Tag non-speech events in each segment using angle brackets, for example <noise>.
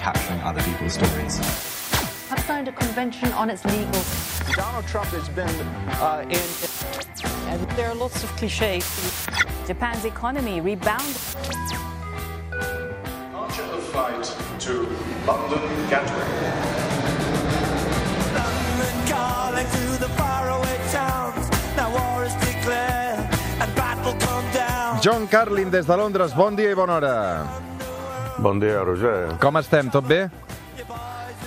capturing other people's stories. Have signed a convention on its legal. Donald Trump has been uh, in. And there are lots of cliches. Japan's economy rebounded. Archer of flight to London Gatwick. London calling to the faraway towns. Now war is declared and battle come down. John Carlin des de Londres, bon dia i bona hora. Bon dia, Roger. Com estem, tot bé?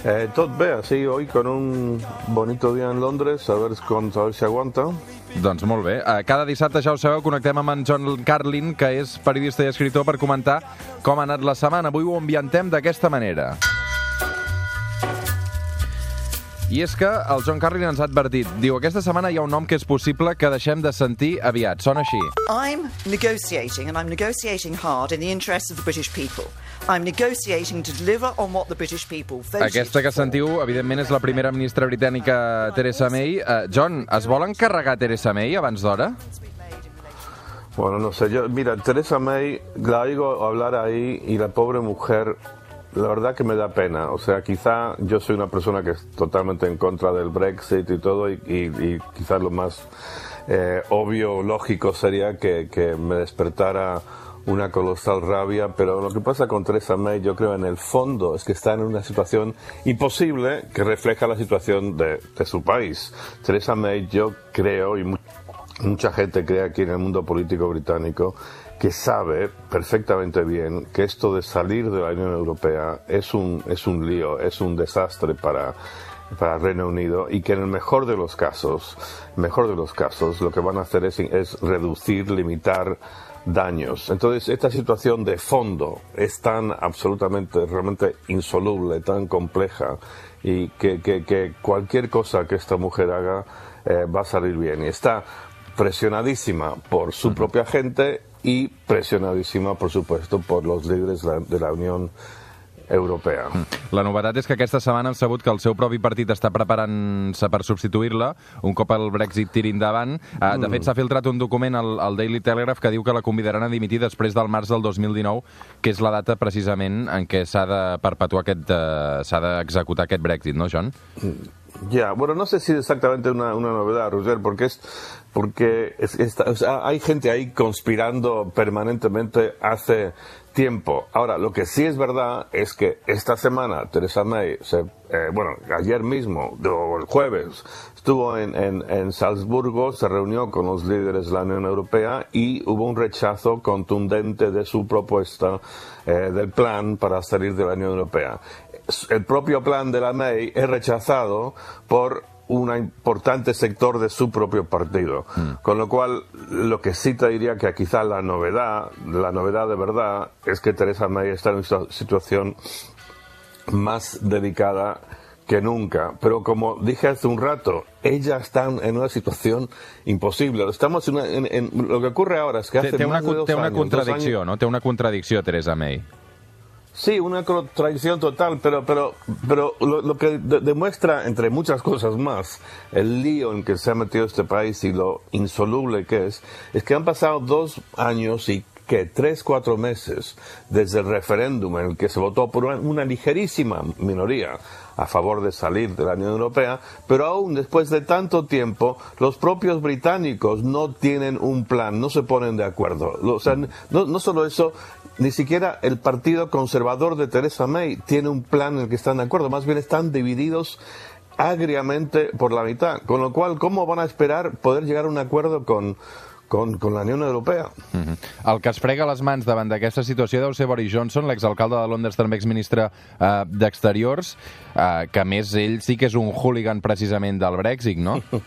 Eh, tot bé, así hoy con un bonito día en Londres, a ver, con, a ver si aguanta. Doncs molt bé. Eh, Cada dissabte, ja ho sabeu, connectem amb en John Carlin, que és periodista i escritor, per comentar com ha anat la setmana. Avui ho ambiantem d'aquesta manera. I és que el John Carlin ens ha advertit. Diu, aquesta setmana hi ha un nom que és possible que deixem de sentir aviat. Sona així. I'm negotiating, and I'm negotiating hard in the interests of the British people. I'm negotiating to deliver on what the British people voted Aquesta que sentiu, evidentment, és la primera ministra britànica Theresa May. Uh, John, es vol encarregar Theresa May abans d'hora? Bueno, no sé, yo, mira, Teresa May, la oigo hablar ahí y la pobre mujer, la verdad que me da pena. O sea, quizá yo soy una persona que es totalmente en contra del Brexit y todo, y, quizás lo más eh, obvio, lógico sería que, que me despertara una colosal rabia, pero lo que pasa con Teresa May, yo creo en el fondo, es que está en una situación imposible que refleja la situación de, de su país. Teresa May, yo creo, y mu- mucha gente cree aquí en el mundo político británico, que sabe perfectamente bien que esto de salir de la Unión Europea es un, es un lío, es un desastre para, para Reino Unido y que en el mejor de los casos, mejor de los casos, lo que van a hacer es, es reducir, limitar daños. Entonces, esta situación de fondo es tan absolutamente, realmente insoluble, tan compleja, y que, que- que cualquier cosa que esta mujer haga eh, va a salir bien. Y está presionadísima por su propia gente y presionadísima, por supuesto, por los líderes de la, Unión Europea. La novetat és que aquesta setmana hem sabut que el seu propi partit està preparant-se per substituir-la un cop el Brexit tiri endavant. Eh, De fet, s'ha filtrat un document al, al Daily Telegraph que diu que la convidaran a dimitir després del març del 2019, que és la data precisament en què s'ha de perpetuar aquest, eh, s'ha d'executar aquest Brexit, no, John? Ya, bueno, no sé si es exactamente una, una novedad, Roger, porque es porque es- está- o sea, hay gente ahí conspirando permanentemente hace tiempo. Ahora, lo que sí es verdad es que esta semana Teresa May, se, eh, bueno, ayer mismo, el jueves, estuvo en, en, en Salzburgo, se reunió con los líderes de la Unión Europea y hubo un rechazo contundente de su propuesta eh, del plan para salir de la Unión Europea el propio plan de la May es rechazado por un importante sector de su propio partido. Con lo cual, lo que sí te diría que quizá la novedad, la novedad de verdad, es que Teresa May está en una situación más delicada que nunca. Pero como dije hace un rato, ella está en una situación imposible. Estamos en, una- en- en- lo que ocurre ahora es que hace té una, más de dos una años, dos contradicció, años- no? Té una contradicció, Theresa May. Sí, una contradicción total, pero, pero, pero lo, que de- demuestra, entre muchas cosas más, el lío en que se ha metido este país y lo insoluble que es, es que han pasado dos años y que tres, cuatro meses desde el referéndum en el que se votó por una, ligerísima minoría a favor de salir de la Unión Europea, pero aún después de tanto tiempo, los propios británicos no tienen un plan, no se ponen de acuerdo. O sea, no, no solo eso, ni siquiera el Partido Conservador de Theresa May tiene un plan en el que están de acuerdo, más bien están divididos agriamente por la mitad. Con lo cual, ¿cómo van a esperar poder llegar a un acuerdo con, con, con la Unión Europea? Mhm. El que es frega les mans davant d'aquesta situació deu ser Boris Johnson, l'exalcalde de Londres, també exministre eh, d'Exteriors, eh, que a més ell sí que és un hooligan precisament del Brexit, no? <laughs>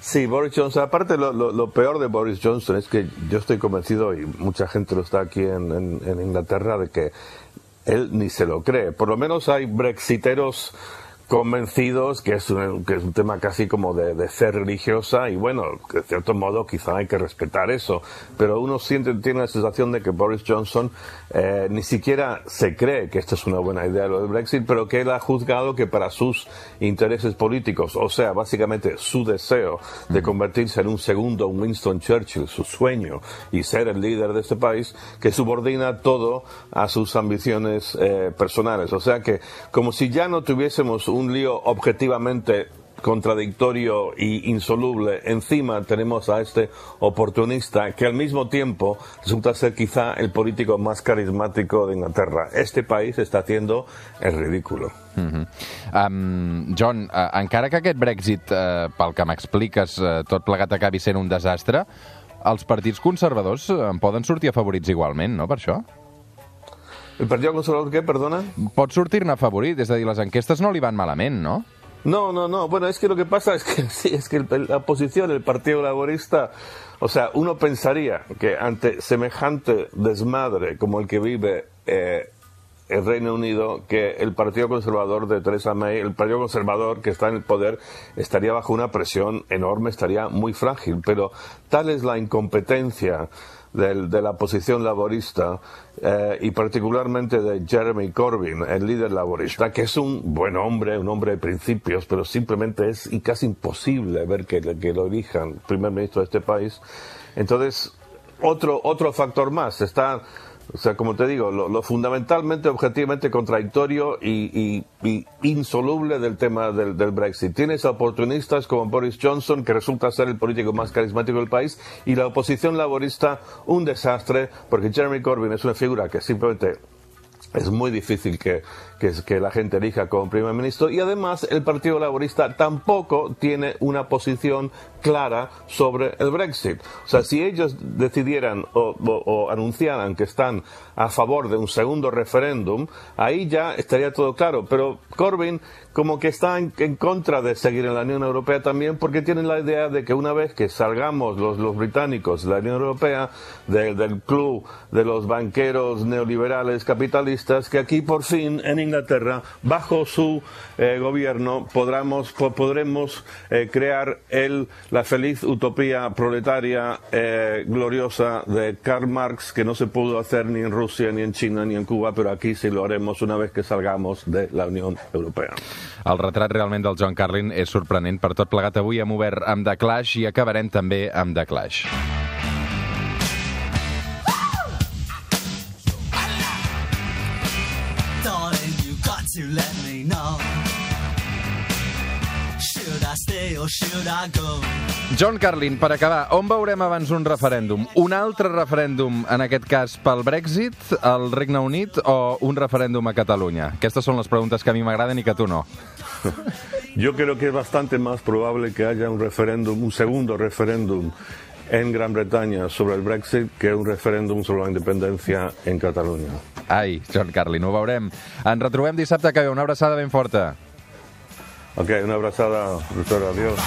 Sí, Boris Johnson. Aparte, lo, lo- lo peor de Boris Johnson es que yo estoy convencido, y mucha gente lo está aquí en, en- en Inglaterra, de que él ni se lo cree. Por lo menos hay brexiteros convencidos que es un, que es un tema casi como de, de fe religiosa y bueno, de cierto modo quizá hay que respetar eso, pero uno siente, tiene la sensación de que Boris Johnson eh, ni siquiera se cree que esto es una buena idea lo del Brexit, pero que él ha juzgado que para sus intereses políticos, o sea, básicamente su deseo de convertirse en un segundo Winston Churchill, su sueño y ser el líder de este país, que subordina todo a sus ambiciones eh, personales. O sea que como si ya no tuviésemos un lío objetivamente contradictorio y insoluble. Encima tenemos a este oportunista que al mismo tiempo resulta ser quizá el político más carismático de Inglaterra. Este país está haciendo el ridículo. Uh -huh. um, John, uh, encara que aquest Brexit, uh, pel que m'expliques, uh, tot plegat acabi sent un desastre, els partits conservadors en poden sortir afavorits igualment, no, per això? ¿El Partido Conservador qué, perdona? Pot sortir-ne afavorit, és a dir, les enquestes no li van malament, no? No, no, no. Bueno, es que lo que pasa es que <laughs> sí, es que el- la oposición, el Partido Laborista, o sea, uno pensaría que ante semejante desmadre como el que vive eh, el Reino Unido, que el Partido Conservador de Theresa May, el Partido Conservador que está en el poder, estaría bajo una presión enorme, estaría muy frágil. Pero tal es la incompetencia del- de la oposición laborista eh, y particularmente de Jeremy Corbyn, el líder laborista, que es un buen hombre, un hombre de principios, pero simplemente es casi imposible ver que, que lo elijan primer ministro de este país. Entonces, otro, otro factor más, está, o sea, como te digo, lo, fundamentalmente, objetivamente contradictorio y, y- y insoluble del tema del, del Brexit. Tienes a oportunistas como Boris Johnson, que resulta ser el político más carismático del país, y la oposición laborista, un desastre, porque Jeremy Corbyn es una figura que simplemente es muy difícil que, que, que la gente elija como primer ministro y además el Partido Laborista tampoco tiene una posición clara sobre el Brexit. O sea, si ellos decidieran o, o- o anunciaran que están a favor de un segundo referéndum, ahí ya estaría todo claro. Pero Corbyn como que está en, en contra de seguir en la Unión Europea también porque tienen la idea de que una vez que salgamos los, los británicos de la Unión Europea, de- del club de los banqueros neoliberales capitalistas, que aquí por fin en Inglaterra, bajo su eh, gobierno, podremos, po- podremos eh, crear el, la feliz utopía proletaria eh, gloriosa de Karl Marx, que no se pudo hacer ni en Rusia, ni en China, ni en Cuba, pero aquí sí lo haremos una vez que salgamos de la Unión Europea. El retrat realment del John Carlin és sorprenent. Per tot plegat, avui hem obert amb The Clash i acabarem també amb The Clash. You let me know. Should I stay or should I go? John Carlin, per acabar, on veurem abans un referèndum? Un altre referèndum, en aquest cas, pel Brexit, al Regne Unit, o un referèndum a Catalunya? Aquestes són les preguntes que a mi m'agraden i que a tu no. <laughs> Yo creo que es bastante más probable que haya un referéndum, un segundo referéndum en Gran Bretaña sobre el Brexit que un referéndum sobre la independencia en Cataluña. Ai, John Carlin, ho veurem. Ens retrobem dissabte que ve. Una abraçada ben forta. Ok, una abraçada, doctora. Adiós.